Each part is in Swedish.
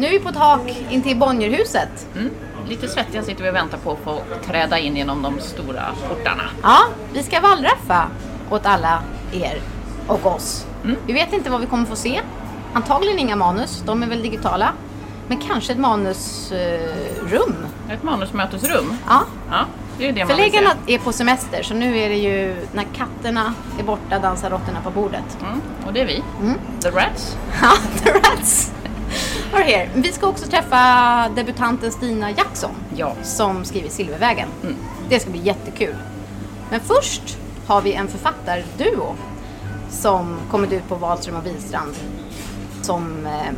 Nu är vi på ett hak intill Bonnierhuset. Mm. Lite svettiga sitter vi och väntar på att få träda in genom de stora portarna. Ja, vi ska wallraffa åt alla er och oss. Mm. Vi vet inte vad vi kommer få se. Antagligen inga manus, de är väl digitala. Men kanske ett manusrum. Ett manusmötesrum. Ja. Ja, det är det. Förläggarna är på semester så nu är det ju när katterna är borta dansar råttorna på bordet. Mm. Och det är vi. Mm. The Rats. Ja, the rats are here. Vi ska också träffa debutanten Stina Jackson Ja. som skriver Silvervägen. Mm. Det ska bli jättekul. Men först har vi en författarduo som kommit ut på Wahlström och Wistrand som eh,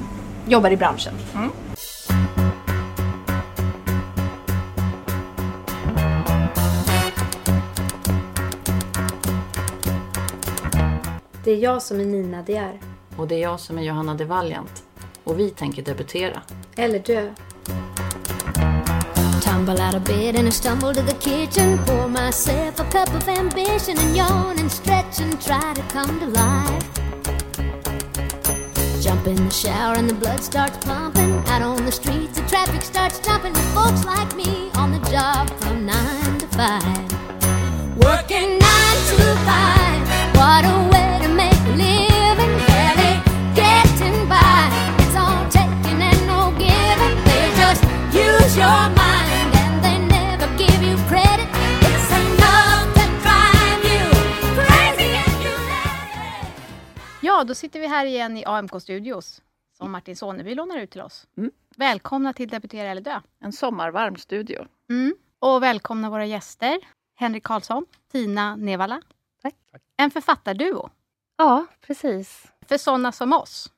jobbar i branschen. Mm. Det är jag som är Nina De är. Och det är jag som är Johanna de Valiant. Och vi tänker debutera. Eller dö. Tumble out of bed and I stumble to the kitchen. Pour myself a cup of ambition and yawn and stretch and try to come to life. Jump in the shower and the blood starts pumping. Out on the streets, the traffic starts jumping with folks like me on the job from nine to five. Working nine to five. What a way Ja, då sitter vi här igen i AMK Studios som Martin Soneby lånar ut till oss. Mm. Välkomna till Debutera eller dö. En sommarvarm studio. Mm. Och välkomna våra gäster. Henrik Karlsson, Tina Nevala. Tack. En författarduo. Ja, precis. För sådana som oss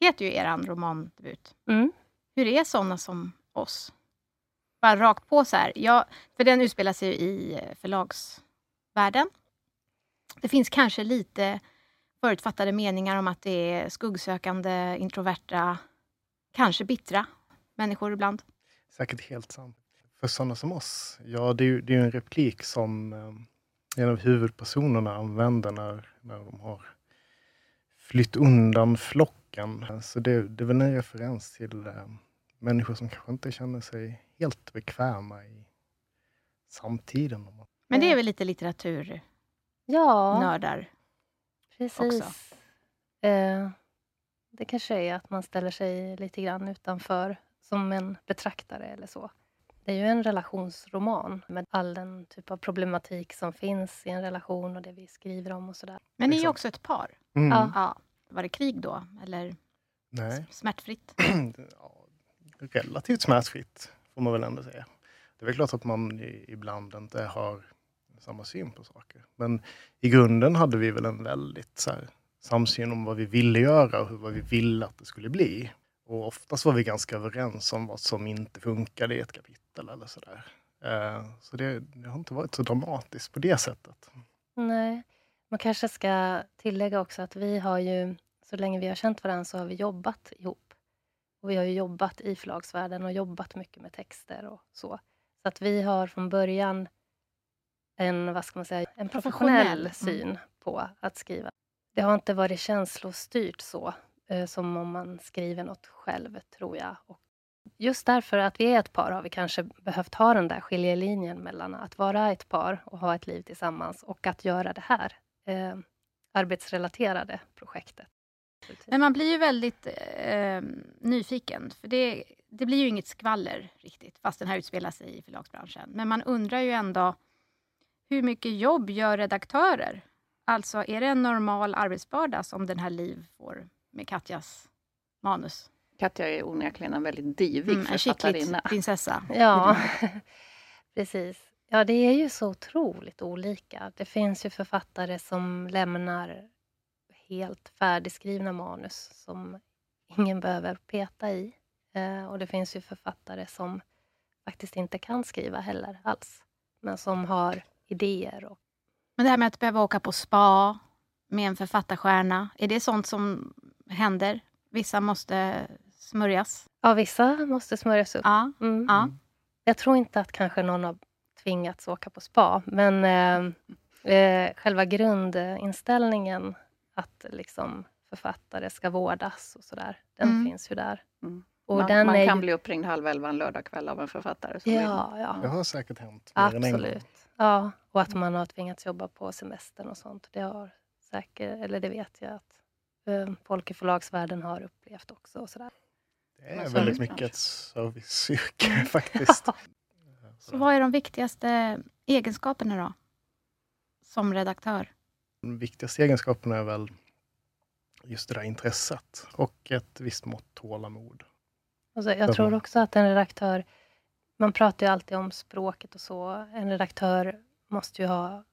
heter ju er romandebut. Mm. Hur är sådana som oss? Bara rakt på så här. Ja, för den utspelar sig ju i eh, förlagsvärlden. Det finns kanske lite förutfattade meningar om att det är skuggsökande, introverta, kanske bittra människor ibland. Säkert helt sant. För sådana som oss, ja det är ju det är en replik som eh, en av huvudpersonerna använder när, när de har flytt undan flocken. Så det, det är väl en referens till eh, människor som kanske inte känner sig helt bekväma i samtiden. Men det är väl lite litteraturnördar Ja, precis. också. Eh, det kanske är att man ställer sig lite grann utanför som en betraktare eller så. Det är ju en relationsroman med all den typ av problematik som finns i en relation och det vi skriver om och sådär. Men ni är ju Exakt. också ett par. Mm. Ja. Ja. Var det krig då? Eller Nej. smärtfritt? ja, relativt smärtfritt, får man väl ändå säga. Det är väl klart att man ibland inte har samma syn på saker. Men i grunden hade vi väl en väldigt så här, samsyn om vad vi ville göra och hur, vad vi ville att det skulle bli. Och oftast var vi ganska överens om vad som inte funkade i ett kapitel eller sådär. Eh, så det, det har inte varit så dramatiskt på det sättet. Nej. Man kanske ska tillägga också att vi har ju, så länge vi har känt varandra, så har vi jobbat ihop. Och vi har ju jobbat i förlagsvärlden och jobbat mycket med texter och så. Så att vi har från början en, vad ska man säga, en Professionell. professionell syn på att skriva. Det har inte varit känslostyrt så, eh, som om man skriver något själv, tror jag. Och just därför att vi är ett par har vi kanske behövt ha den där skiljelinjen mellan att vara ett par och ha ett liv tillsammans och att göra det här eh, arbetsrelaterade projektet. Men man blir ju väldigt eh, nyfiken, för det, det blir ju inget skvaller riktigt, fast den här utspelar sig i förlagsbranschen. Men man undrar ju ändå, hur mycket jobb gör redaktörer? Alltså, är det en normal arbetsbörda som den här Liv får med Katjas manus? Katja är onekligen en väldigt divig Mm, en författarinna. prinsessa. Ja, precis. Ja, det är ju så otroligt olika. Det finns ju författare som lämnar helt färdigskrivna manus som ingen behöver peta i. Eh, och det finns ju författare som faktiskt inte kan skriva heller alls, men som har idéer. Och, Men det här med att behöva åka på spa med en författarstjärna, är det sånt som händer? Vissa måste smörjas. ja, vissa måste smörjas upp. Ja, Mm. ja. Jag tror inte att kanske någon har tvingats åka på spa, men eh, eh, själva grundinställningen att liksom författare ska vårdas och sådär, den Mm. finns ju där. Mm. Och man den man är kan ju, bli uppringd halv elva en lördagkväll av en författare. Ja, ja. Det har säkert hänt mer än en gång. Absolut. Ja, och att man har tvingats jobba på semestern och sånt. Det har säkert, eller det vet jag att eh, folk i förlagsvärlden har upplevt också. Och sådär. Det är väldigt mycket ett serviceyrke faktiskt. Så vad är de viktigaste egenskaperna då? Som redaktör? Den viktigaste egenskapen är väl just det där intresset och ett visst mått tålamod. Alltså, jag tror också att en redaktör, man pratar ju alltid om språket och så. En redaktör måste ju ha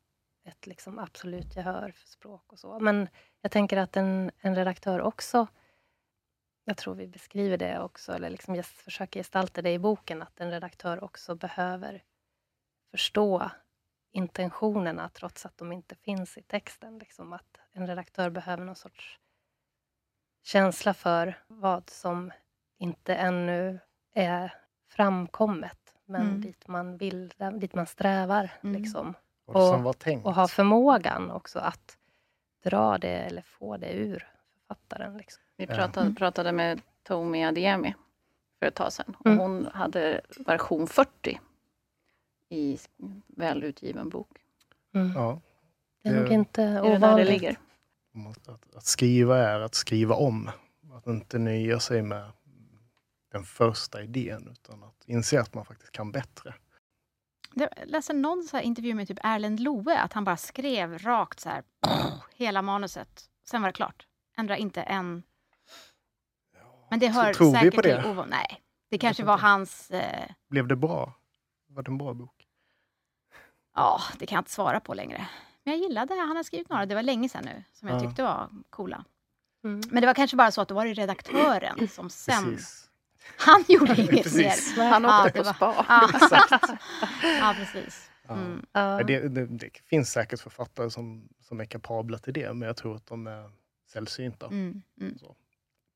ett liksom absolut gehör för språk och så. Men jag tänker att en, en redaktör också, jag tror vi beskriver det också, eller liksom ges- försöker gestalta det i boken, att en redaktör också behöver förstå intentionerna trots att de inte finns i texten. Liksom att en redaktör behöver någon sorts känsla för vad som inte ännu är framkommet, men Mm. dit man vill, dit man strävar. Mm. Liksom. Och Och- som var tänkt. Och ha förmågan också att dra det eller få det ur författaren. Liksom. Vi pratade, Mm. pratade med Tomi Adiemi för ett tag sedan. Och Mm. Hon hade version 40 i välutgiven bok. Mm. Ja, Det är nog inte Är det där det ovanligt. ligger? att, att skriva är att skriva om. Att inte nöja sig med den första idén utan att inse att man faktiskt kan bättre. Jag läste någon så här intervju med typ Erlend Loe, att han bara skrev rakt så här, hela manuset. Sen var det klart. Ändra inte en... Men det hör tror vi säkert på det? till ovan- Nej, det kanske var hans... Eh, Blev det bra? Var det en bra bok? ja, det kan jag inte svara på längre. Men jag gillade, han har skrivit några, det var länge sedan nu, som jag Ja. tyckte var coola. Mm. Men det var kanske bara så att då var det redaktören som sen... Precis. Han gjorde inget mer. Han Ja, åkte det på var- spa. Ja, ja precis. Ja. Mm. Ja. Ja, Det, det, det finns säkert författare som, som är kapabla till det, men jag tror att de är sällsynta. Mm. Mm. Så.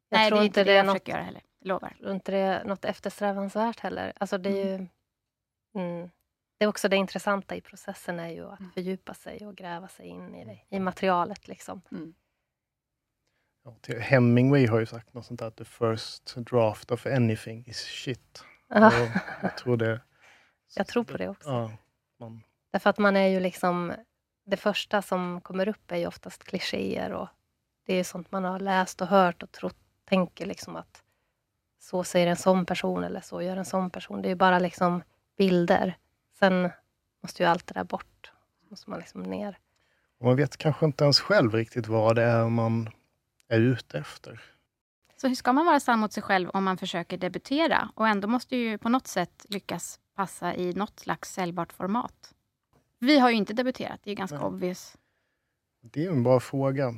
Jag Nej, det tror är inte det det jag något försöker göra heller. Jag lovar. tror inte det är något eftersträvansvärt heller. Alltså det är ju... Mm. Det är också det intressanta i processen är ju att Mm. fördjupa sig och gräva sig in i, det, i materialet. Liksom. Mm. Ja, Hemingway har ju sagt något sånt där, att the first draft of anything is shit. Ja. Jag tror det. Jag tror på det också. Ja, man, Därför att man är ju liksom... Det första som kommer upp är ju oftast klichéer och det är sånt man har läst och hört och trott, tänker liksom att så säger en sån person eller så gör en sån person. Det är ju bara liksom bilder. Sen måste ju allt det där bort. Så måste man liksom ner. och man vet kanske inte ens själv riktigt vad det är man är ute efter. Så hur ska man vara sann mot sig själv om man försöker debutera och ändå måste ju på något sätt lyckas passa i något slags säljbart format? Vi har ju inte debuterat, det är ganska Nej. obvious. Det är en bra fråga.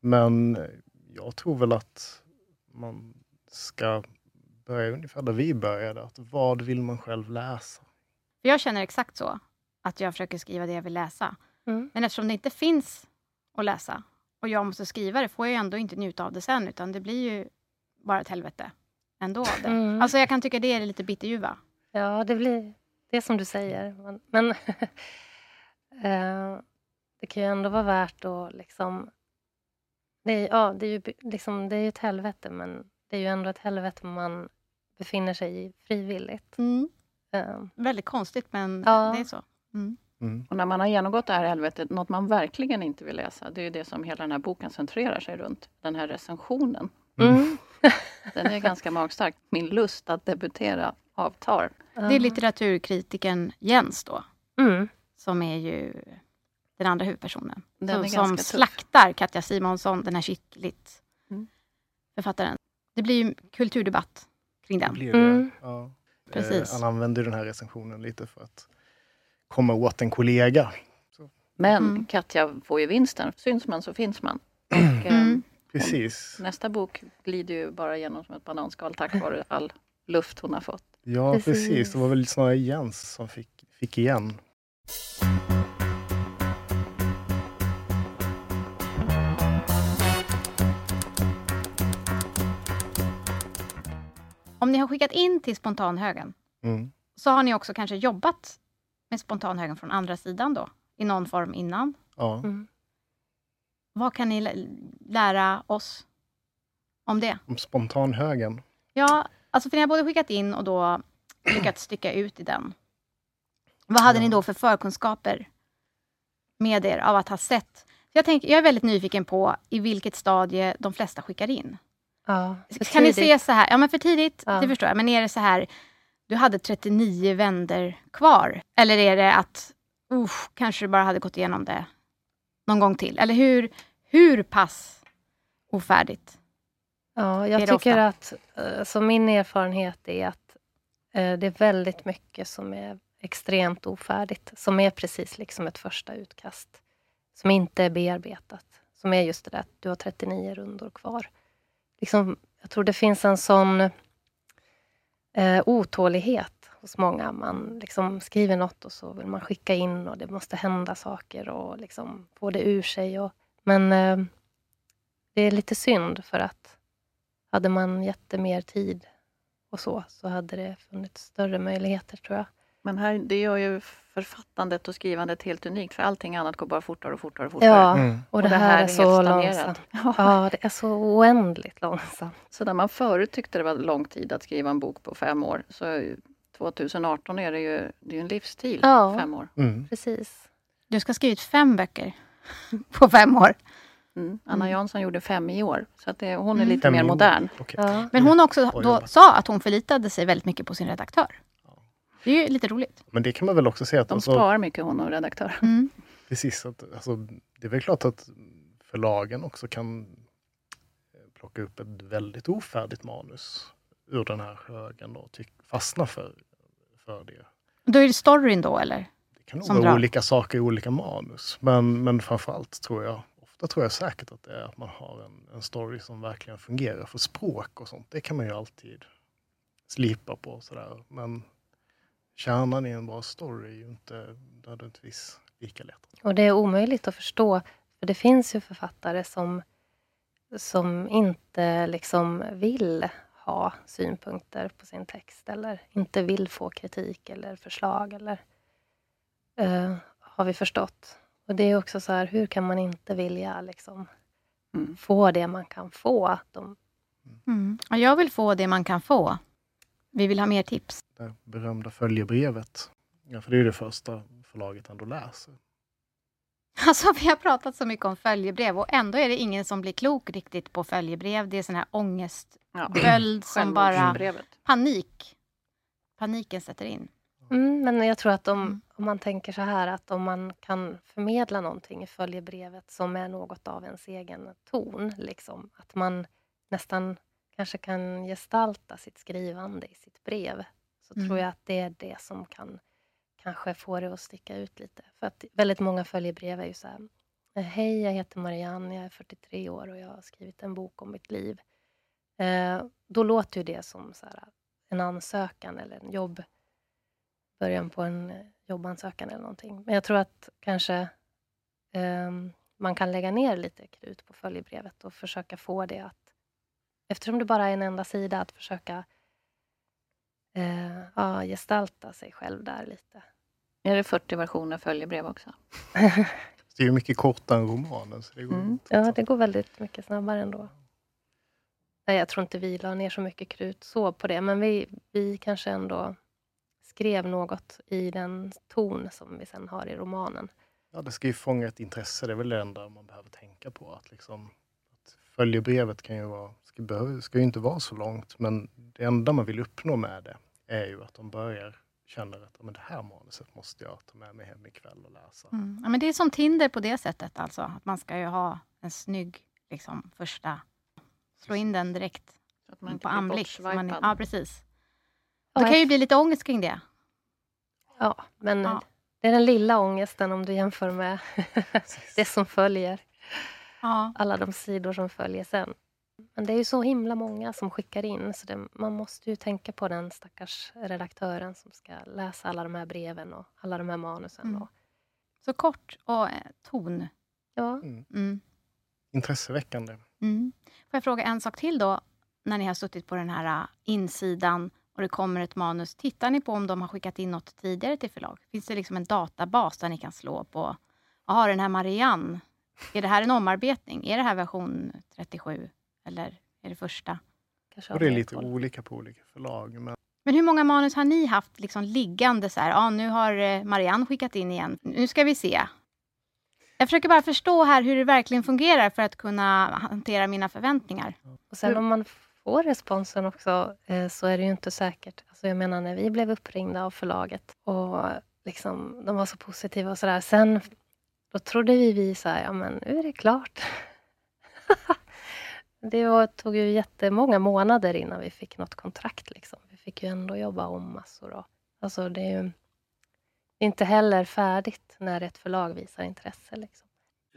Men jag tror väl att man ska börja ungefär där vi började. Att vad vill man själv läsa? För jag känner exakt så, att jag försöker skriva det jag vill läsa. Mm. Men eftersom det inte finns att läsa och jag måste skriva det, får jag ändå inte njuta av det sen, utan det blir ju bara ett helvete ändå. Mm. Alltså jag kan tycka det är lite bitterljuva. Ja, det blir det är som du säger. Men, men eh, det kan ju ändå vara värt att liksom... Det är, ja, det är ju liksom, det är ett helvete, men det är ju ändå ett helvete man befinner sig i frivilligt. Eh, Väldigt konstigt, men Ja. det är så. Mm. Mm. Och när man har genomgått det här helvetet, något man verkligen inte vill läsa, det är ju det som hela den här boken centrerar sig runt. Den här recensionen. mm. Den är ganska magstark. Min lust att debutera avtar. Det är litteraturkritiken Jens då, Mm. som är ju den andra huvudpersonen. Den som är som tuff. slaktar Katja Simonsson, den här kittligt Mm. författaren. Det blir ju kulturdebatt kring Det den. blir det. Mm. Ja. Precis. Eh, han använder den här recensionen lite för att komma åt en kollega. Men Mm. Katja får ju vinsten. Syns man så finns man. Och, eh, Mm. Precis. Nästa bok glider ju bara igenom som ett bananskal tack vare all luft hon har fått. Ja, precis. Precis. Det var väl snarare Jens som fick, fick igen. Om ni har skickat in till spontanhögen, Mm. så har ni också kanske jobbat med spontanhögen från andra sidan då, i någon form innan. Ja. Mm. Vad kan ni lä- lära oss om det? Om spontanhögen. Ja, Alltså för ni har både skickat in och då lyckats sticka ut i den. Vad hade Ja. ni då för förkunskaper med er av att ha sett? Jag, tänker, jag är väldigt nyfiken på i vilket stadie de flesta skickar in. Ja, för kan ni se så här, ja men för tidigt, Ja. det förstår jag, men är det så här, du hade 39 vänder kvar? Eller är det att, usch, kanske du bara hade gått igenom det någon gång till? Eller hur, hur pass ofärdigt? Ja, jag tycker ofta. att, eh, så min erfarenhet är att eh, det är väldigt mycket som är extremt ofärdigt, som är precis liksom ett första utkast, som inte är bearbetat, som är just det där att du har 39 rundor kvar. Liksom, jag tror det finns en sån eh, otålighet hos många. Man liksom skriver något och så vill man skicka in och det måste hända saker och liksom få det ur sig. Och, men eh, det är lite synd för att hade man gett det mer tid och så, så hade det funnits större möjligheter tror jag. Men här, det gör ju författandet och skrivandet helt unikt, för allting annat går bara fortare och fortare och fortare. Ja, Mm. och det, här, är så helt långsamt. Ja, det är så oändligt långsamt. Så där man förut tyckte det var lång tid att skriva en bok på fem år, så 2018 är det ju, det är en livsstil, Ja. fem år. Mm. Precis. Du ska ha skrivit fem böcker på fem år. Mm. Anna Mm. Jansson gjorde fem i år, så att det, hon är Mm. lite Fem mer modern. Okej. Ja. Men hon också då sa att hon förlitade sig väldigt mycket på sin redaktör. Det är ju lite roligt. Men det kan man väl också säga att De alltså, sparar mycket hon och redaktör. Mm. precis att, alltså, det är väl klart att förlagen också kan eh, plocka upp ett väldigt ofärdigt manus ur den här högen och tyck, fastna för, för det. Då är det storyn då, eller? Det kan nog Som vara drar. olika saker i olika manus. Men, men framförallt tror jag, ofta tror jag säkert att det är att man har en, en story som verkligen fungerar. För språk och sånt, det kan man ju alltid slipa på sådär. Men kärnan i en bra story är ju inte nödvändigtvis lika lätt. Och det är omöjligt att förstå, för det finns ju författare som, som inte liksom vill ha synpunkter på sin text eller inte vill få kritik eller förslag. Eller, eh, har vi förstått. Och det är också så här, hur kan man inte vilja liksom, Mm. få det man kan få? De, Mm. Ja, jag vill få det man kan få. Vi vill ha mer tips. Det berömda följebrevet. Ja, för det är ju det första förlaget ändå läser. Alltså, vi har pratat så mycket om följebrev och ändå är det ingen som blir klok riktigt på följebrev. Det är sån här ångestböld Ja. som bara... Panik. Paniken sätter in. mm, men jag tror att om, Mm. om man tänker så här att om man kan förmedla någonting i följebrevet som är något av ens egen ton, liksom, att man nästan kanske kan gestalta sitt skrivande i sitt brev, så Mm. tror jag att det är det som kan kanske få det att sticka ut lite. För att väldigt många följebrev är ju så här, Hej, jag heter Marianne, jag är 43 år och jag har skrivit en bok om mitt liv. Eh, då låter ju det som så här, en ansökan eller en jobb, början på en eh, jobbansökan eller någonting. Men jag tror att kanske ehm, man kan lägga ner lite krut på följebrevet och försöka få det att, eftersom det bara är en enda sida, att försöka eh, ja, gestalta sig själv där lite. Är det 40 versioner följebrev också? Det är ju mycket kortare än romanen. Så det går Mm. Ja, det går väldigt mycket snabbare ändå. Nej, jag tror inte vi la ner så mycket krut så på det, men vi, vi kanske ändå skrev något i den ton som vi sen har i romanen. Ja, det ska ju fånga ett intresse. Det är väl det enda man behöver tänka på. Att liksom, att följebrevet kan ju vara, ska, ska ju inte vara så långt, men det enda man vill uppnå med det är ju att de börjar känna att "Ja, men det här manuset måste jag ta med mig hem ikväll och läsa. Mm. Ja, men det är som Tinder på det sättet. Alltså. Att man ska ju ha en snygg liksom, första... Slå in den direkt Så att man på anblick. så Man, ja, precis. Det kan ju bli lite ångest kring det. Ja, men Ja. det är den lilla ångesten om du jämför med det som följer. Ja. Alla de sidor som följer sen. Men det är ju så himla många som skickar in så det, man måste ju tänka på den stackars redaktören som ska läsa alla de här breven och alla de här manusen. Mm. Och, Så kort och eh, ton. ja. Mm. Mm. Intresseväckande. Mm. Får jag fråga en sak till då? När ni har suttit på den här äh, insidan och det kommer ett manus. Tittar ni på om de har skickat in något tidigare till förlag? Finns det liksom en databas där ni kan slå på? Jaha, den här Marianne. Är det här en omarbetning? Är det här version 37? Eller är det första? kanske Och det är lite koll. olika på olika förlag. Men Men hur många manus har ni haft liksom liggande så här, ja nu har eh, Marianne skickat in igen, nu ska vi se. Jag försöker bara förstå här hur det verkligen fungerar för att kunna hantera mina förväntningar. Och sen om man får responsen också eh, så är det ju inte säkert. Alltså jag menar när vi blev uppringda av förlaget och liksom, de var så positiva och sådär. Sen då trodde vi, vi så här, ja men nu är det klart. det var, tog ju jättemånga månader innan vi fick något kontrakt. Liksom. Vi fick ju ändå jobba om massor. Och, alltså det är ju inte heller färdigt när ett förlag visar intresse. Liksom.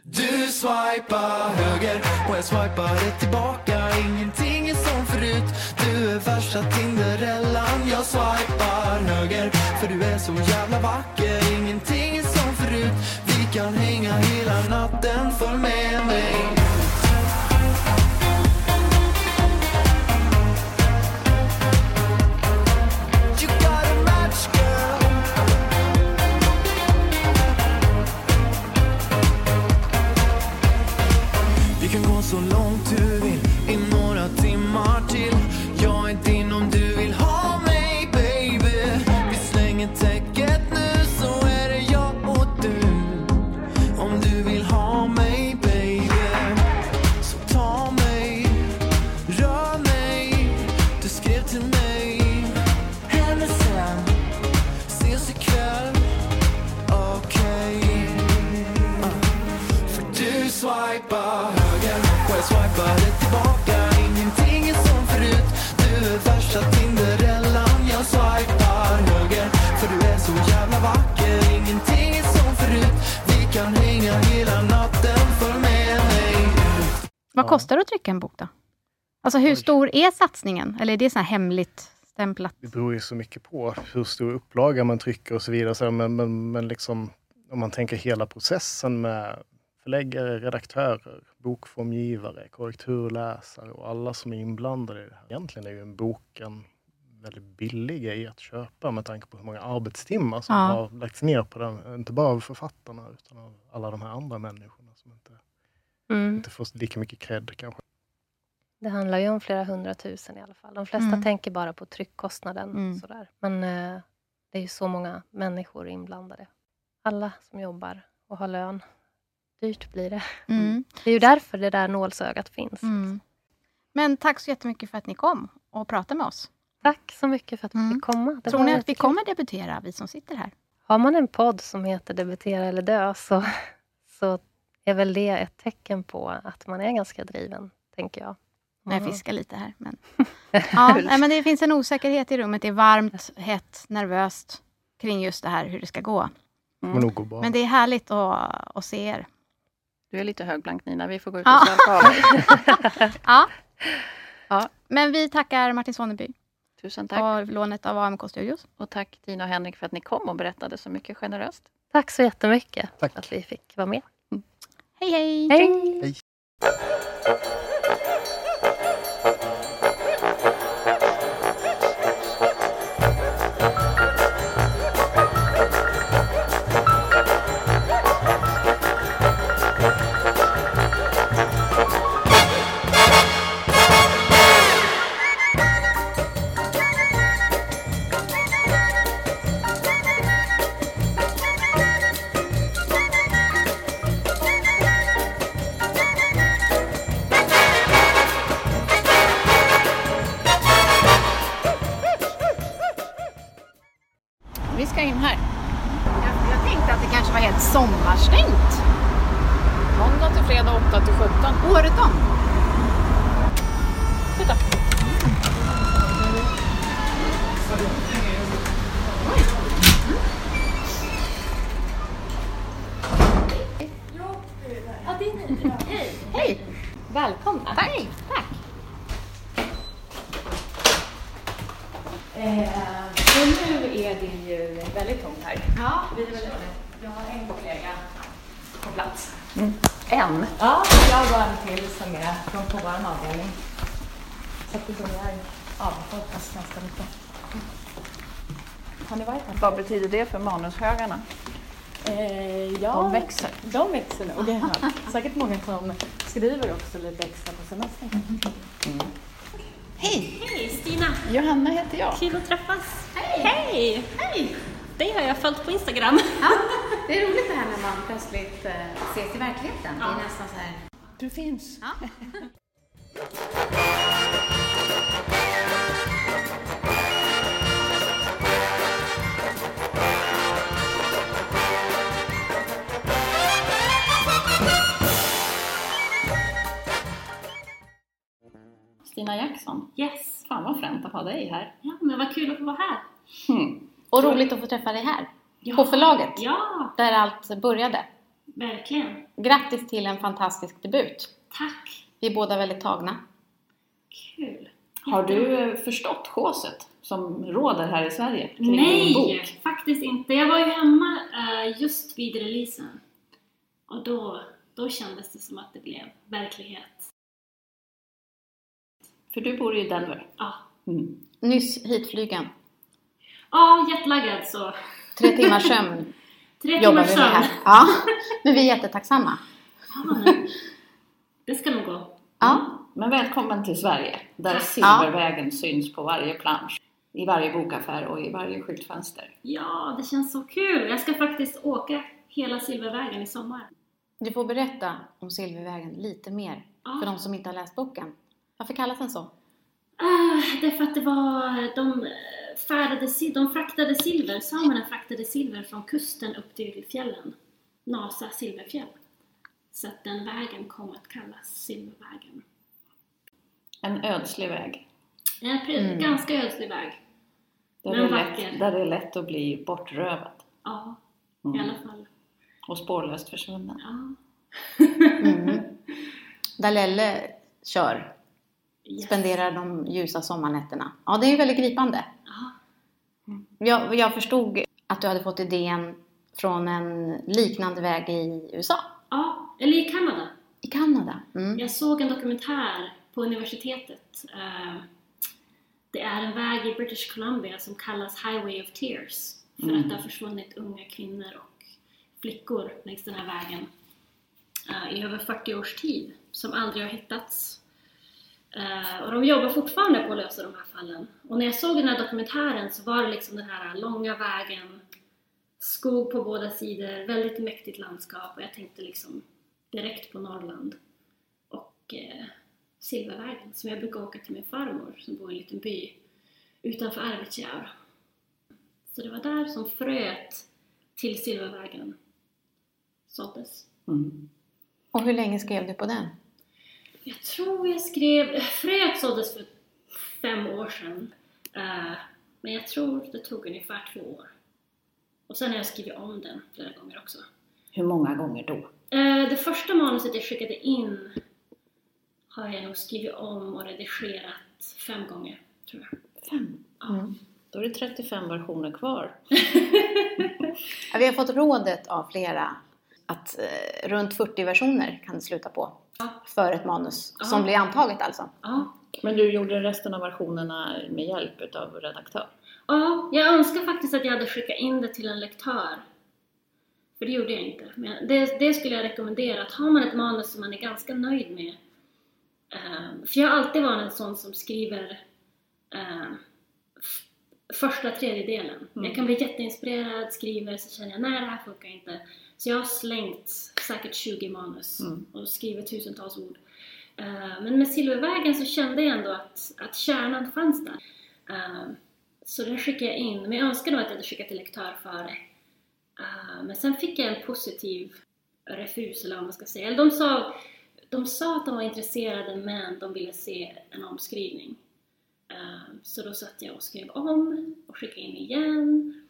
Du swipar höger och jag swipar rätt tillbaka Ingenting är som förut Du är värsta Tinderellan Jag swipar höger för du är så jävla vacker Ingenting är som förut Vi kan hänga hela natten Följ med mig Vad Ja. kostar det att trycka en bok då? Alltså hur Oj. stor är satsningen? Eller är det så hemligt stämplat? det beror ju så mycket på hur stor upplaga man trycker och så vidare. Men, men, men liksom, om man tänker hela processen med förläggare, redaktörer, bokformgivare, korrekturläsare och alla som är inblandade i det här. Egentligen är ju en bok en väldigt billig grej att köpa med tanke på hur många arbetstimmar som Ja. har lagts ner på den. Inte bara av författarna utan av alla de här andra människorna som Mm. inte får lika mycket cred kanske. Det handlar ju om flera hundratusen i alla fall. De flesta Mm. tänker bara på tryckkostnaden. Mm. Sådär. Men eh, det är ju så många människor inblandade. Alla som jobbar och har lön. Dyrt blir det. Mm. Det är ju därför det där nålsögat finns. Mm. Men tack så jättemycket för att ni kom och pratade med oss. Tack så mycket för att vi Mm. fick komma. Det Tror ni att vi kommer debutera, vi som sitter här? Har man en podd som heter Debutera eller dö så, så är väl det ett tecken på att man är ganska driven, tänker jag. Jag Mm. fiskar lite här. Men... Ja, nej, men det finns en osäkerhet i rummet. Det är varmt, hett, nervöst kring just det här hur det ska gå. bra. Men det är härligt att, att se er. Du är lite högblank Nina, vi får gå ut och svalka av dig. Ja. Ja. Men vi tackar Martin Sonneby Tusen tack. och lånet av AMK Studios. Och tack Tina och Henrik för att ni kom och berättade så mycket generöst. Tack så jättemycket Tack. för att vi fick vara med. Hej, hej! Hej! Hej. Betyder det för manushögarna? Eh, ja, De växer. De växer nog. Det är säkert många som skriver också lite extra på semestern. Hej! Stina, Johanna heter jag. kul att träffas. Hej! Hej! Dig har jag följt på Instagram. Ja, det är roligt det här när man plötsligt eh, ses i verkligheten. Det är nästan så här... Du finns. Ja. Stina Jackson. Yes! Fan vad fränt att ha dig här. Ja, men vad kul att få vara här. Hmm. Och roligt att få träffa dig här. Ja. På förlaget. Ja, Där allt började. verkligen. Grattis till en fantastisk debut. Tack! Vi är båda väldigt tagna. Kul. Har du eh, förstått håset som råder här i Sverige kring din Nej, bok? faktiskt inte. Jag var ju hemma eh, just vid releasen. Och då, då kändes det som att det blev verklighet. För du bor ju i Denver. Ja, Mm. Nyss hitflygen. ja jetlaggad så. Tre timmars sömn Tre jobbar timmars vi med här. sömn. Ja, men vi är jättetacksamma. Ja, men det ska nog gå. Ja, Men välkommen till Sverige, där Silvervägen syns på varje plansch, i varje bokaffär och i varje skyltfönster. Ja, det känns så kul. Jag ska faktiskt åka hela Silvervägen i sommar. du får berätta om Silvervägen lite mer Ja. för de som inte har läst boken. Varför kallas den så? Ah, det är för att det var, de eh, färdade, de fraktade silver, samerna fraktade silver från kusten upp till fjällen. Nasa silverfjäll. Så att den vägen kom att kallas Silvervägen. En ödslig väg, En Mm. ganska ödslig väg. där, Men vacker. lätt, där det är lätt att bli bortrövad Ja, Mm. i alla fall. och spårlöst försvunnen. Ja. Mm. Där Lelle kör. Spenderar de ljusa sommarnätterna. Ja, det är ju väldigt gripande. Ja. Jag, jag förstod att du hade fått idén från en liknande väg i USA. ja, eller i Kanada. I Kanada. Mm. Jag såg en dokumentär på universitetet. Eh, Det är en väg i British Columbia som kallas Highway of Tears för Mm. att det har försvunnit unga kvinnor och flickor längs den här vägen eh, i över 40 års tid som aldrig har hittats. Eh, och de jobbar fortfarande på att lösa de här fallen. Och när jag såg den här dokumentären så var det liksom den här långa vägen, skog på båda sidor, väldigt mäktigt landskap och jag tänkte liksom direkt på Norrland och eh, Silvervägen som jag brukar åka till min farmor som bor i en liten by utanför Arvidsjaur. Så det var där som fröet till Silvervägen såddes. Mm. Och hur länge skrev du på den? Jag tror jag skrev, fröet såddes för fem år sedan. Eh, men jag tror det tog ungefär två år. Och sen har jag skrivit om den flera gånger också. Hur många gånger då? Eh, det första manuset jag skickade in har jag nog skrivit om och redigerat fem gånger, tror jag. Fem. Mm. Då är det 35 versioner kvar. Ja, vi har fått rådet av flera att eh, runt 40 versioner kan det sluta på Ja. för ett manus Ja. som blir antaget alltså. Ja. Men du gjorde resten av versionerna med hjälp utav redaktör? ja, jag önskar faktiskt att jag hade skickat in det till en lektör. För det gjorde jag inte. Men det, det skulle jag rekommendera. Att har man ett manus som man är ganska nöjd med. eh, för jag har alltid varit en sån som skriver eh, f- första tredjedelen. Mm. Jag kan bli jätteinspirerad, skriver, så känner jag nej det här funkar inte. Så jag har slängt säkert 20 manus Mm. och skrivit tusentals ord. Eh, men med Silvervägen så kände jag ändå att, att kärnan fanns där. Eh, så den skickade jag in, men jag önskar nog att jag hade skickat till lektör före. Eh, men sen fick jag en positiv refus, eller vad man ska säga. Eller de sa, de sa att de var intresserade, men de ville se en omskrivning. Så då satt jag och skrev om och skickade in igen.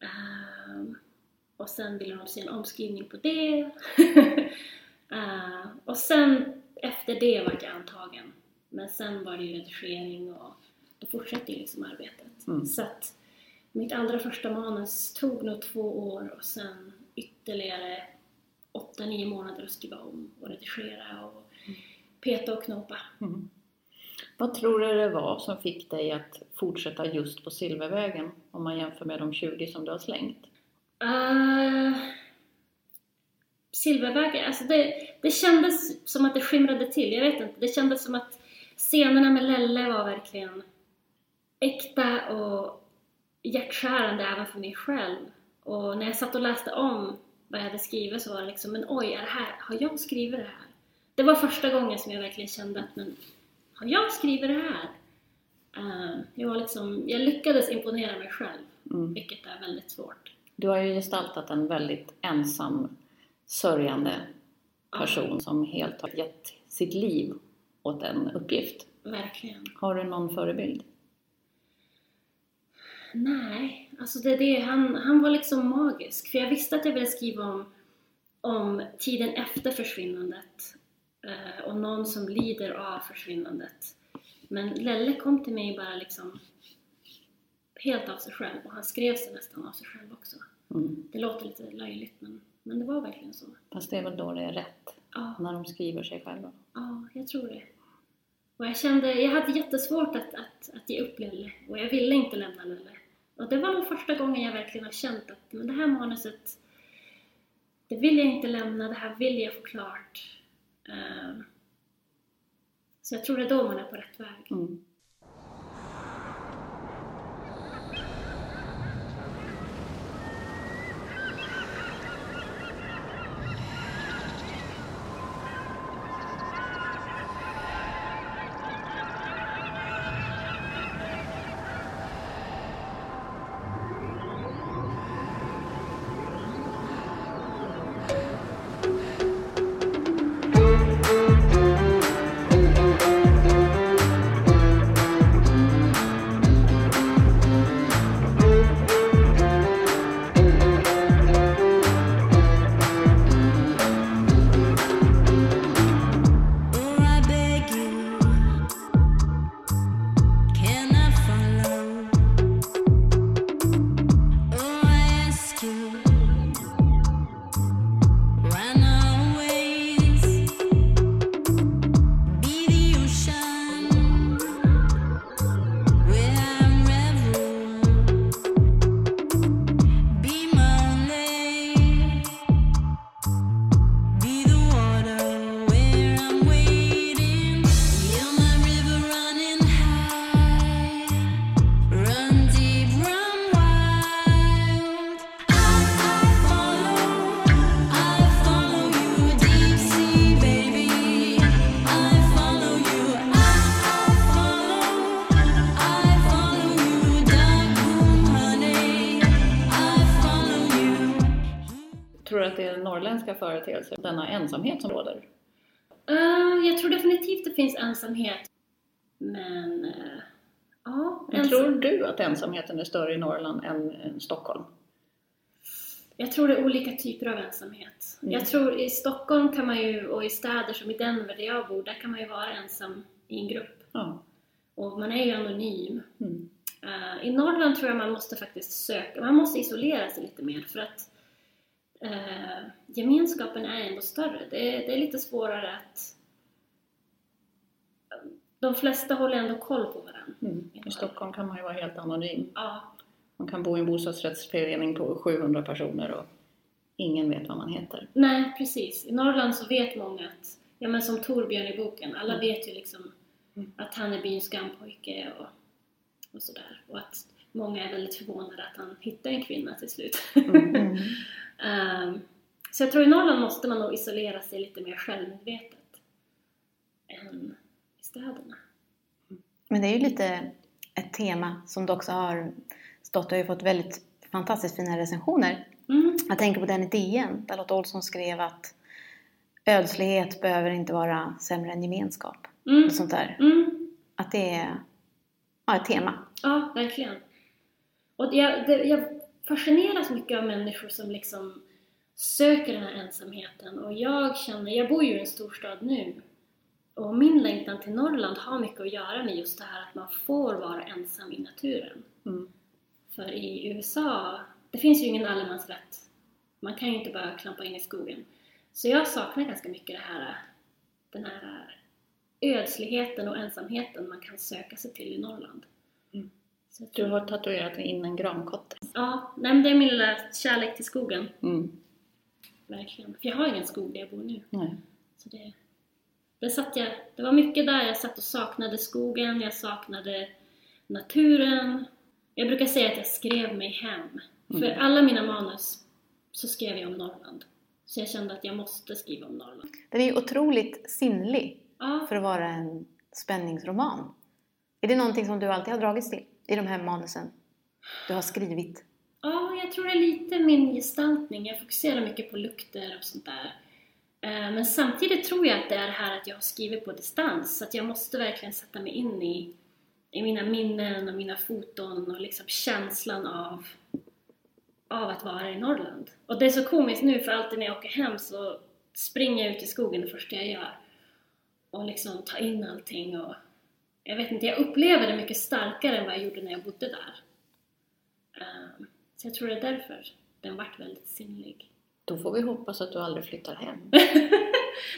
Eh, och sen ville de se en omskrivning på det. Eh, och sen efter det var jag antagen. Men sen var det ju redigering och då fortsatte ju liksom arbetet. Mm. Så att mitt allra första manus tog nog två år och sen ytterligare åtta, nio månader att skriva om och redigera och peta och knopa. Mm. Vad tror du det var som fick dig att fortsätta just på Silvervägen om man jämför med de 20 som du har slängt? Uh, Silvervägen, alltså det, det kändes som att det skimrade till, jag vet inte. Det kändes som att scenerna med Lelle var verkligen äkta och hjärtskärande även för mig själv. Och när jag satt och läste om vad jag hade skrivit så var det liksom, men oj, är det här, har jag skrivit det här? Det var första gången som jag verkligen kände att, men har jag skrivit det här? Eh, jag, var liksom, jag lyckades imponera mig själv, Mm. vilket är väldigt svårt. Du har ju gestaltat en väldigt ensam, sörjande person som helt har gett sitt liv åt en uppgift. Verkligen. Har du någon förebild? Nej, alltså det, det, han, han var liksom magisk. För jag visste att jag ville skriva om, om tiden efter försvinnandet eh, och någon som lider av försvinnandet. Men Lelle kom till mig bara liksom helt av sig själv och han skrev sig nästan av sig själv också. Mm. Det låter lite löjligt men, men det var verkligen så. Fast det är väl då det är rätt, Ja, när de skriver sig själva. ja jag tror det. Och jag kände, jag hade jättesvårt att, att, att ge upp Lelle och jag ville inte lämna Lelle. Och det var nog första gången jag verkligen har känt att men det här manuset, det vill jag inte lämna, det här vill jag få klart. Eh, så jag tror det är då man är på rätt väg. Mm. Företeelser, denna ensamhet som råder? Eh, jag tror definitivt det finns ensamhet. Men, eh, ja. Men tror du att ensamheten är större i Norrland än, än Stockholm? Jag tror det är olika typer av ensamhet. Mm. Jag tror i Stockholm kan man ju, och i städer som i Denver där jag bor, där kan man ju vara ensam i en grupp. Ja. Och man är ju anonym. Mm. Eh, I Norrland tror jag man måste faktiskt söka, man måste isolera sig lite mer för att eh, gemenskapen är ändå större. Det är, det är lite svårare att... De flesta håller ändå koll på varandra. Mm. I Stockholm kan man ju vara helt anonym. Ja, Man kan bo i en bostadsrättsförening på 700 personer och ingen vet vad man heter. nej precis. I Norrland så vet många att, ja men som Torbjörn i boken, alla Mm. vet ju liksom Mm. att han är byns skampojke och, och sådär. Och att många är väldigt förvånade att han hittar en kvinna till slut. Mm. Ehm, så jag tror i Norrland måste man nog isolera sig lite mer självmedvetet än i städerna. Men det är ju lite ett tema som du också har stått och har ju fått väldigt fantastiskt fina recensioner. Mm. Jag tänker på den i DN där Lotta Olsson skrev att ödslighet behöver inte vara sämre än gemenskap. Mm. Och sånt där. Mm. Att det är ja, ett tema. Ja, verkligen. Och jag, det, jag fascineras mycket av människor som liksom söker den här ensamheten. Och jag känner, jag bor ju i en storstad nu. Och min längtan till Norrland har mycket att göra med just det här att man får vara ensam i naturen. Mm. För i USA, det finns ju ingen allemansrätt. Man kan ju inte bara klampa in i skogen. Så jag saknar ganska mycket det här, den här ödsligheten och ensamheten man kan söka sig till i Norrland. Mm. Så Du har tatuerat in en grankotte. ja, nej, men det är min lilla kärlek till skogen. Mm. Verkligen. För jag har ingen skog där jag bor nu. Nej. Så det, det, satt jag, det var mycket där jag satt och saknade skogen, jag saknade naturen. Jag brukar säga att jag skrev mig hem. För alla mina manus så skrev jag om Norrland. Så jag kände att jag måste skriva om Norrland. Den är ju otroligt sinnlig Ja, för att vara en spänningsroman. Är det någonting som du alltid har dragits till i de här manusen du har skrivit? ja, jag tror det är lite min gestaltning. Jag fokuserar mycket på lukter och sånt där. Eh, men samtidigt tror jag att det är det här att jag har skrivit på distans. Så att jag måste verkligen sätta mig in i, i mina minnen och mina foton och liksom känslan av, av att vara i Norrland. Och det är så komiskt nu för alltid när jag åker hem så springer jag ut i skogen det första jag gör. Och liksom tar in allting och jag vet inte, jag upplever det mycket starkare än vad jag gjorde när jag bodde där. Eh, Så jag tror det är därför den vart väldigt sinnlig. Då får vi hoppas att du aldrig flyttar hem.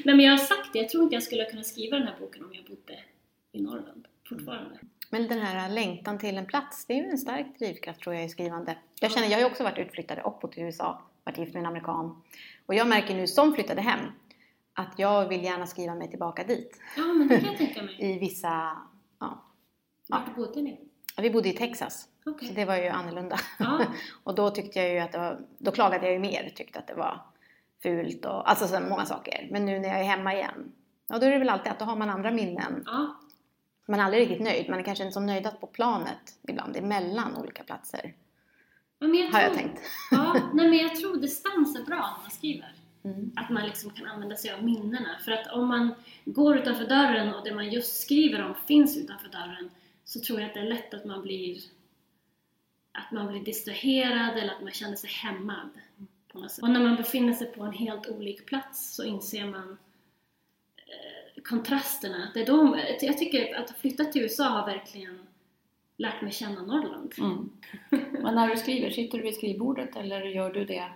Nej men jag har sagt det, jag tror inte jag skulle kunna skriva den här boken om jag bodde i Norrland fortfarande. Men den här längtan till en plats, det är ju en stark drivkraft tror jag i skrivande. Jag känner, jag har ju också varit utflyttad bott i USA, varit gift med en amerikan. Och jag märker nu som flyttade hem att jag vill gärna skriva mig tillbaka dit. Ja men det kan jag tänka mig. I vissa, ja. Vart bodde ni? Vi bodde i Texas, Okej. så det var ju annorlunda. Ja. och då tyckte jag ju att det var, då klagade jag ju mer, tyckte att det var fult och alltså så många saker. Men nu när jag är hemma igen, ja då är det väl alltid att då har man andra minnen. Ja, Man är aldrig riktigt nöjd, man är kanske inte så nöjdast på planet ibland, emellan olika platser. Ja, men jag Har jag tror, tänkt. Ja, nej men jag tror distans är bra när man skriver. Mm. Att man liksom kan använda sig av minnena. För att om man går utanför dörren och det man just skriver om finns utanför dörren så tror jag att det är lätt att man blir att man blir distraherad eller att man känner sig hämmad. På något sätt. Och när man befinner sig på en helt olik plats så inser man eh, kontrasterna. Det är då, jag tycker att flytta till USA har verkligen lärt mig känna Norrland. Mm. Men när du skriver, sitter du vid skrivbordet eller gör du det?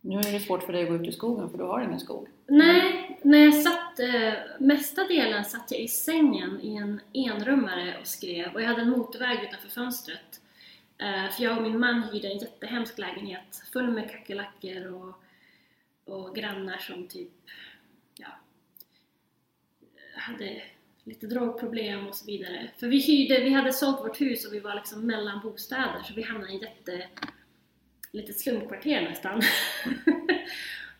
Nu är det svårt för dig att gå ut i skogen för du har ingen skog. Nej, när jag satt, eh, mesta delen satt jag i sängen i en enrummare och skrev och jag hade en motorväg utanför fönstret. Eh, för jag och min man hyrde en jättehemsk lägenhet full med kackerlackor och, och grannar som typ, ja, hade lite drogproblem och så vidare. För vi hyrde, vi hade sålt vårt hus och vi var liksom mellan bostäder så vi hamnade i en jätte, lite slumkvarter nästan.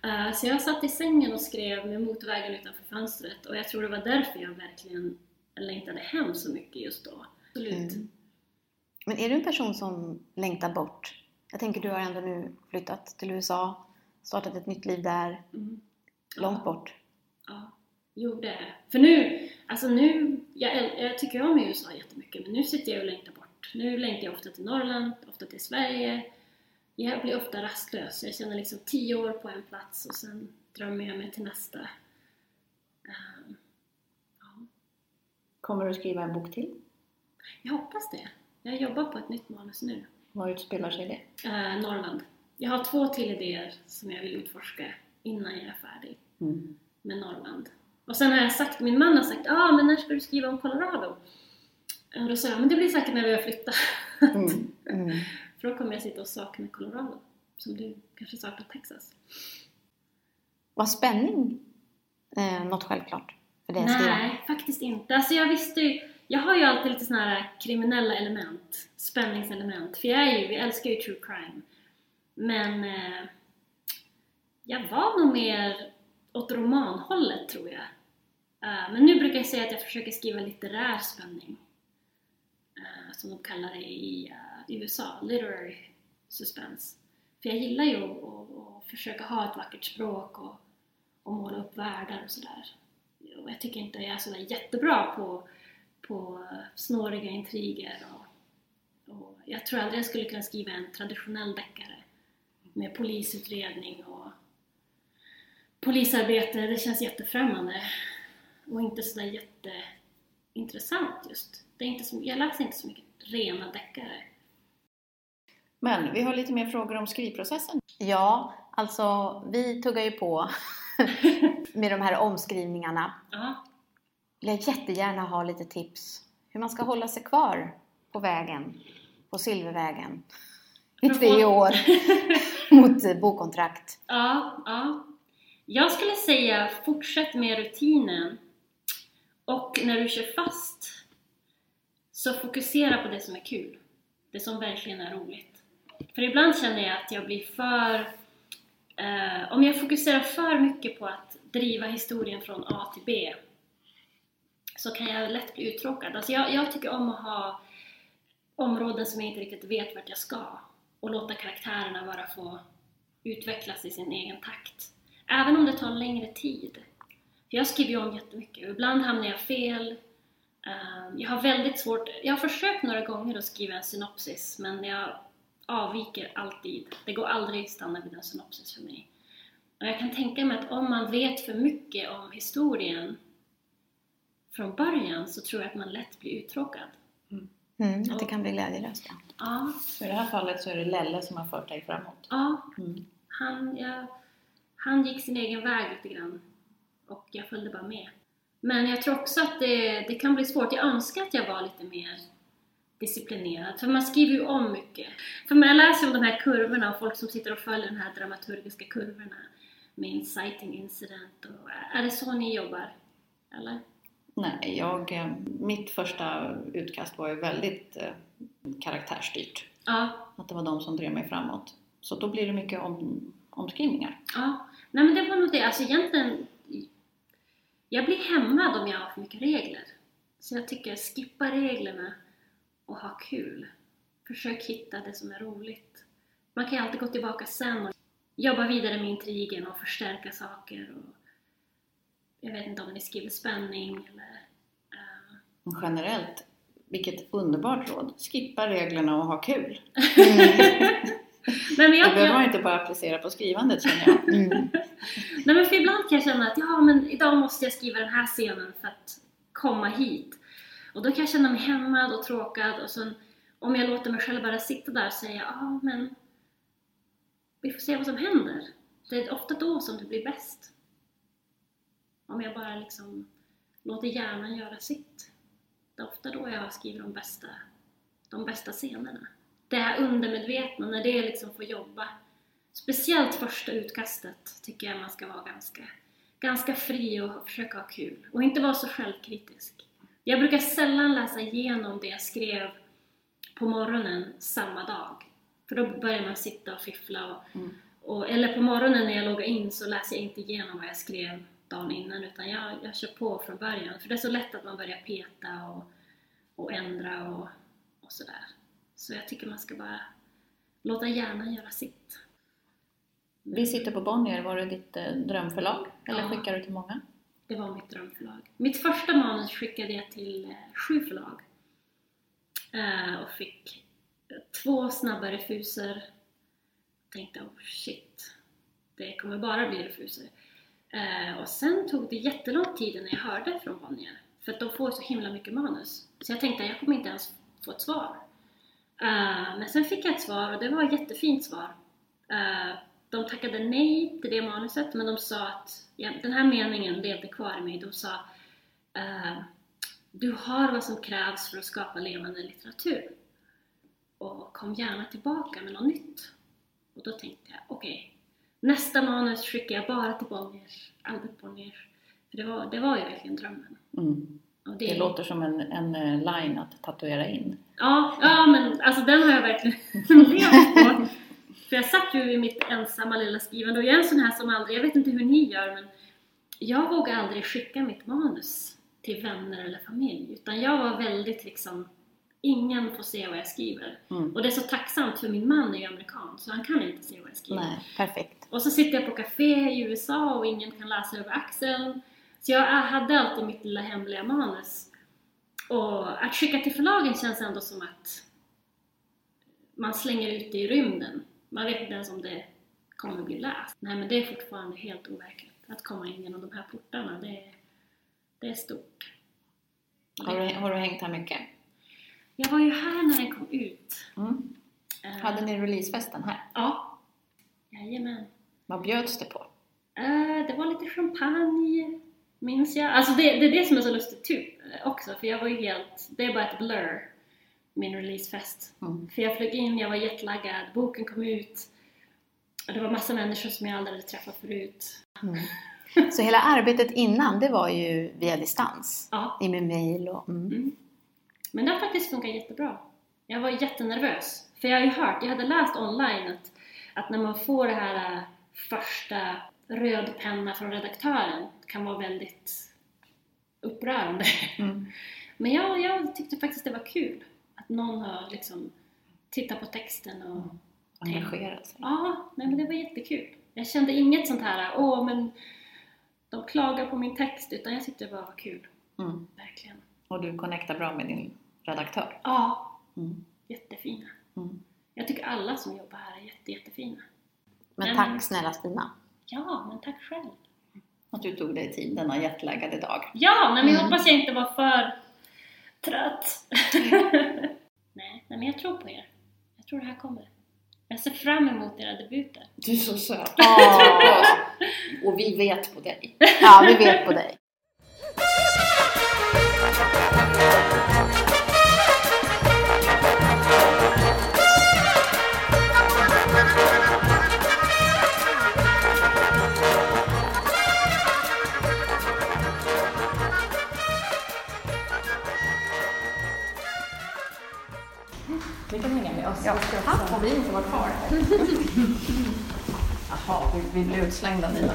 Eh, Så jag satt i sängen och skrev med motorvägen utanför fönstret och jag tror det var därför jag verkligen längtade hem så mycket just då. Absolut. Mm. Men är du en person som längtar bort? Jag tänker du har ändå nu flyttat till USA, startat ett nytt liv där, Mm. långt bort. Ja, jo det är För nu, alltså nu, jag, jag tycker om USA jättemycket men nu sitter jag och längtar bort. Nu längtar jag ofta till Norrland, ofta till Sverige. Jag blir ofta rastlös. Jag känner liksom tio år på en plats och sen drömmer jag mig till nästa. Ehm, ja. Kommer du skriva en bok till? Jag hoppas det. Jag jobbar på ett nytt manus nu. Var utspelar sig det? Eh, Norrland. Jag har två till idéer som jag vill utforska innan jag är färdig Mm. med Norrland. Och sen har jag sagt, min man har sagt ah, men när ska du skriva om Colorado? Och då sa jag, men det blir säkert när vi har flyttat. Mm. Mm. För då kommer jag sitta och sakna Colorado. Som du kanske saknar Texas. Var spänning eh, något självklart för dig? Nej, faktiskt inte. Alltså jag visste ju, jag har ju alltid lite såna här kriminella element, spänningselement. För jag är ju, vi älskar ju true crime. Men eh, jag var nog mer åt romanhållet tror jag. Eh, men nu brukar jag säga att jag försöker skriva litterär spänning. Eh, som de kallar det i i USA, literary suspense. För jag gillar ju att, att, att försöka ha ett vackert språk och, och måla upp världar och sådär. Och jag tycker inte jag är sådär jättebra på, på eh, snåriga intriger och, och jag tror aldrig jag skulle kunna skriva en traditionell deckare med polisutredning och polisarbete, det känns jättefrämmande och inte sådär jätteintressant just. Det är inte så, jag läser inte så mycket rena deckare. Men vi har lite mer frågor om skrivprocessen. Ja, alltså vi tuggar ju på med de här omskrivningarna. Ja, Jag vill jättegärna ha lite tips hur man ska hålla sig kvar på vägen, på Silvervägen i tre år mot bokontrakt. ja, ja. Jag skulle säga fortsätt med rutinen och när du kör fast Så fokusera på det som är kul. Det som verkligen är roligt. För ibland känner jag att jag blir för... Eh, om jag fokuserar för mycket på att driva historien från A till B så kan jag lätt bli uttråkad. Alltså jag, jag tycker om att ha områden som jag inte riktigt vet vart jag ska och låta karaktärerna bara få utvecklas i sin egen takt. Även om det tar längre tid. För jag skriver ju om jättemycket och ibland hamnar jag fel. Eh, jag har väldigt svårt, jag har försökt några gånger att skriva en synopsis men jag avviker alltid. Det går aldrig att stanna vid en synopsis för mig. Och jag kan tänka mig att om man vet för mycket om historien från början så tror jag att man lätt blir uttråkad. Mm, att det kan bli glädjelöst. Ja. Ja, Så i det här fallet så är det Lelle som har fört dig framåt. ja Mm. han, jag, han gick sin egen väg lite grann och jag följde bara med. Men jag tror också att det, det kan bli svårt. Jag önskar att jag var lite mer disciplinerad, för man skriver ju om mycket. För när jag läser om de här kurvorna och folk som sitter och följer de här dramaturgiska kurvorna med inciting incident och är det så ni jobbar? Eller? Nej, jag, eh, mitt första utkast var ju väldigt eh, karaktärsstyrt. Ja, Att det var de som drev mig framåt. Så då blir det mycket om, omskrivningar. Ja, nej men det var nog det. Alltså egentligen, jag blir hämmad om jag har för mycket regler. Så jag tycker, skippa reglerna och ha kul. Försök hitta det som är roligt. Man kan ju alltid gå tillbaka sen och jobba vidare med intrigen och förstärka saker. Och jag vet inte om ni skriver spänning eller... Men generellt, vilket underbart råd. Skippa reglerna och ha kul. Nej, men Det jag, behöver man inte bara applicera på skrivandet känner jag. Mm. nej men för ibland kan jag känna att ja, men idag måste jag skriva den här scenen för att komma hit. Och då kan jag känna mig hämmad och tråkad och sen om jag låter mig själv bara sitta där och säga ja men vi får se vad som händer. Det är ofta då som det blir bäst. Om jag bara liksom låter hjärnan göra sitt. Det är ofta då jag skriver de bästa, de bästa scenerna. Det här undermedvetna, när det liksom får jobba. Speciellt första utkastet tycker jag man ska vara ganska, ganska fri och försöka ha kul. Och inte vara så självkritisk. Jag brukar sällan läsa igenom det jag skrev på morgonen samma dag. För då börjar man sitta och fiffla. Och, Mm. och, eller på morgonen när jag loggar in så läser jag inte igenom vad jag skrev dagen innan utan jag, jag kör på från början. För det är så lätt att man börjar peta och, och ändra och, och sådär. Så jag tycker man ska bara låta hjärnan göra sitt. Vi sitter på Bonnier, var det ditt eh, drömförlag? Eller Ja. skickar du till många? Det var mitt drömförlag. Mitt första manus skickade jag till eh, sju förlag. Eh, och fick eh, två snabba refuser. Tänkte, oh shit, det kommer bara bli refuser. Och sen tog det jättelång tid innan jag hörde från Bonnier. För att de får så himla mycket manus. Så jag tänkte, jag kommer inte ens få ett svar. Men sen fick jag ett svar och det var ett jättefint svar. De tackade nej till det manuset men de sa att ja, den här meningen levde kvar i mig. De sa eh, Du har vad som krävs för att skapa levande litteratur. Och kom gärna tillbaka med något nytt. Och då tänkte jag, okej, nästa manus skickar jag bara till Bonniers, Albert Bonniers. För det var, det var ju verkligen drömmen. Mm. Och Det låter som en, en eh, line att tatuera in. Ja, ja men alltså den har jag verkligen levt på. För jag satt ju i mitt ensamma lilla skrivande och jag är en sån här som aldrig, jag vet inte hur ni gör men jag vågar aldrig skicka mitt manus till vänner eller familj utan jag var väldigt liksom Ingen får se vad jag skriver. Mm. Och det är så tacksamt för min man är ju amerikan så han kan inte se vad jag skriver. Nej, perfekt. Och så sitter jag på café i USA och ingen kan läsa över axeln. Så jag hade alltid mitt lilla hemliga manus. Och att skicka till förlagen känns ändå som att man slänger ut det i rymden. Man vet inte ens om det kommer bli läst. Nej men det är fortfarande helt overkligt. Att komma in genom de här portarna, det är, det är stort. Har du, har du hängt här mycket? Jag var ju här när den kom ut. Mm. Eh, Hade ni releasefesten här? Ja. Jajamän. Vad bjöds det på? Eh, det var lite champagne, minns jag. Alltså det, det är det som är så lustigt typ, också, för jag var ju helt... Det är bara ett blur, min releasefest. Mm. För jag flög in, jag var jetlaggad, boken kom ut. Och det var massa människor som jag aldrig hade träffat förut. Så hela arbetet innan, det var ju via distans? Ja. I med mail och... Mm. Mm. men det har faktiskt funkat jättebra. Jag var jättenervös. För jag har ju hört, jag hade läst online att, att när man får det här äh, första röd penna från redaktören kan vara väldigt upprörande. Mm. Men jag, jag tyckte faktiskt det var kul att någon har liksom tittat på texten och Engagerat sig. Ja, nej, men det var jättekul. Jag kände inget sånt här, åh men de klagar på min text, utan jag tyckte det bara var kul. Mm. Verkligen. Och du connectar bra med din redaktör. Ja, Mm. jättefina. Mm. Jag tycker alla som jobbar här är jätte, jättefina. Men tack men- snälla Stina. Ja, men tack själv. Att du tog dig tid denna jetlaggade dag. Ja, men jag Mm. hoppas jag inte var för trött. nej, men jag tror på er. Jag tror det här kommer. Jag ser fram emot era debuter. Du är så söt. Åh. Och vi vet på dig. Ja, vi vet på dig. oss. Ja. Har vi inte varit kvar? Jaha, vi, vi blir utslängda Nina.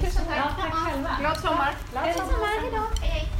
Tusen tack. Ja, tack själva. Glad sommar. Glad sommar. Hejdå. Det